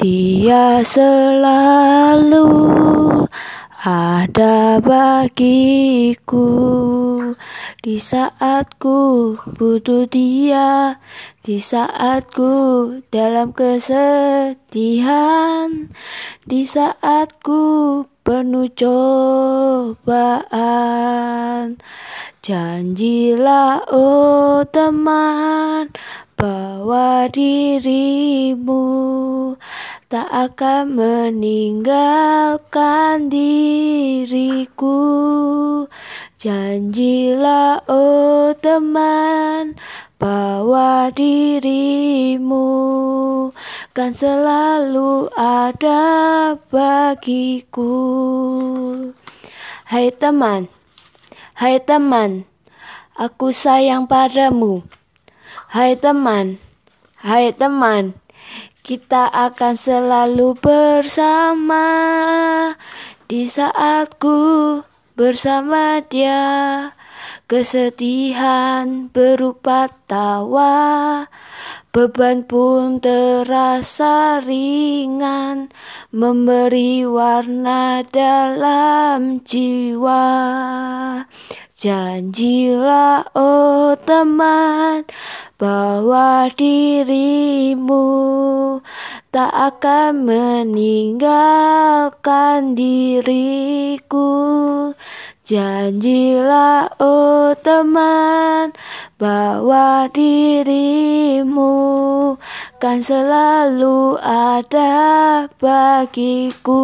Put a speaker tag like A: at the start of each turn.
A: Dia selalu ada bagiku di saat ku butuh dia, di saat ku dalam kesedihan, di saat ku penuh cobaan. Janjilah oh teman bahwa dirimu tak akan meninggalkan diriku. Janjilah, oh teman, bahwa dirimu kan selalu ada bagiku. Hai teman, hai teman, aku sayang padamu. Hai teman, hai teman, kita akan selalu bersama di saat ku bersama dia. Kesedihan berupa tawa, beban pun terasa ringan, memberi warna dalam jiwa. Janjilah, oh teman, bahwa dirimu tak akan meninggalkan diriku. Janjilah, oh teman, bahwa dirimu kan selalu ada bagiku.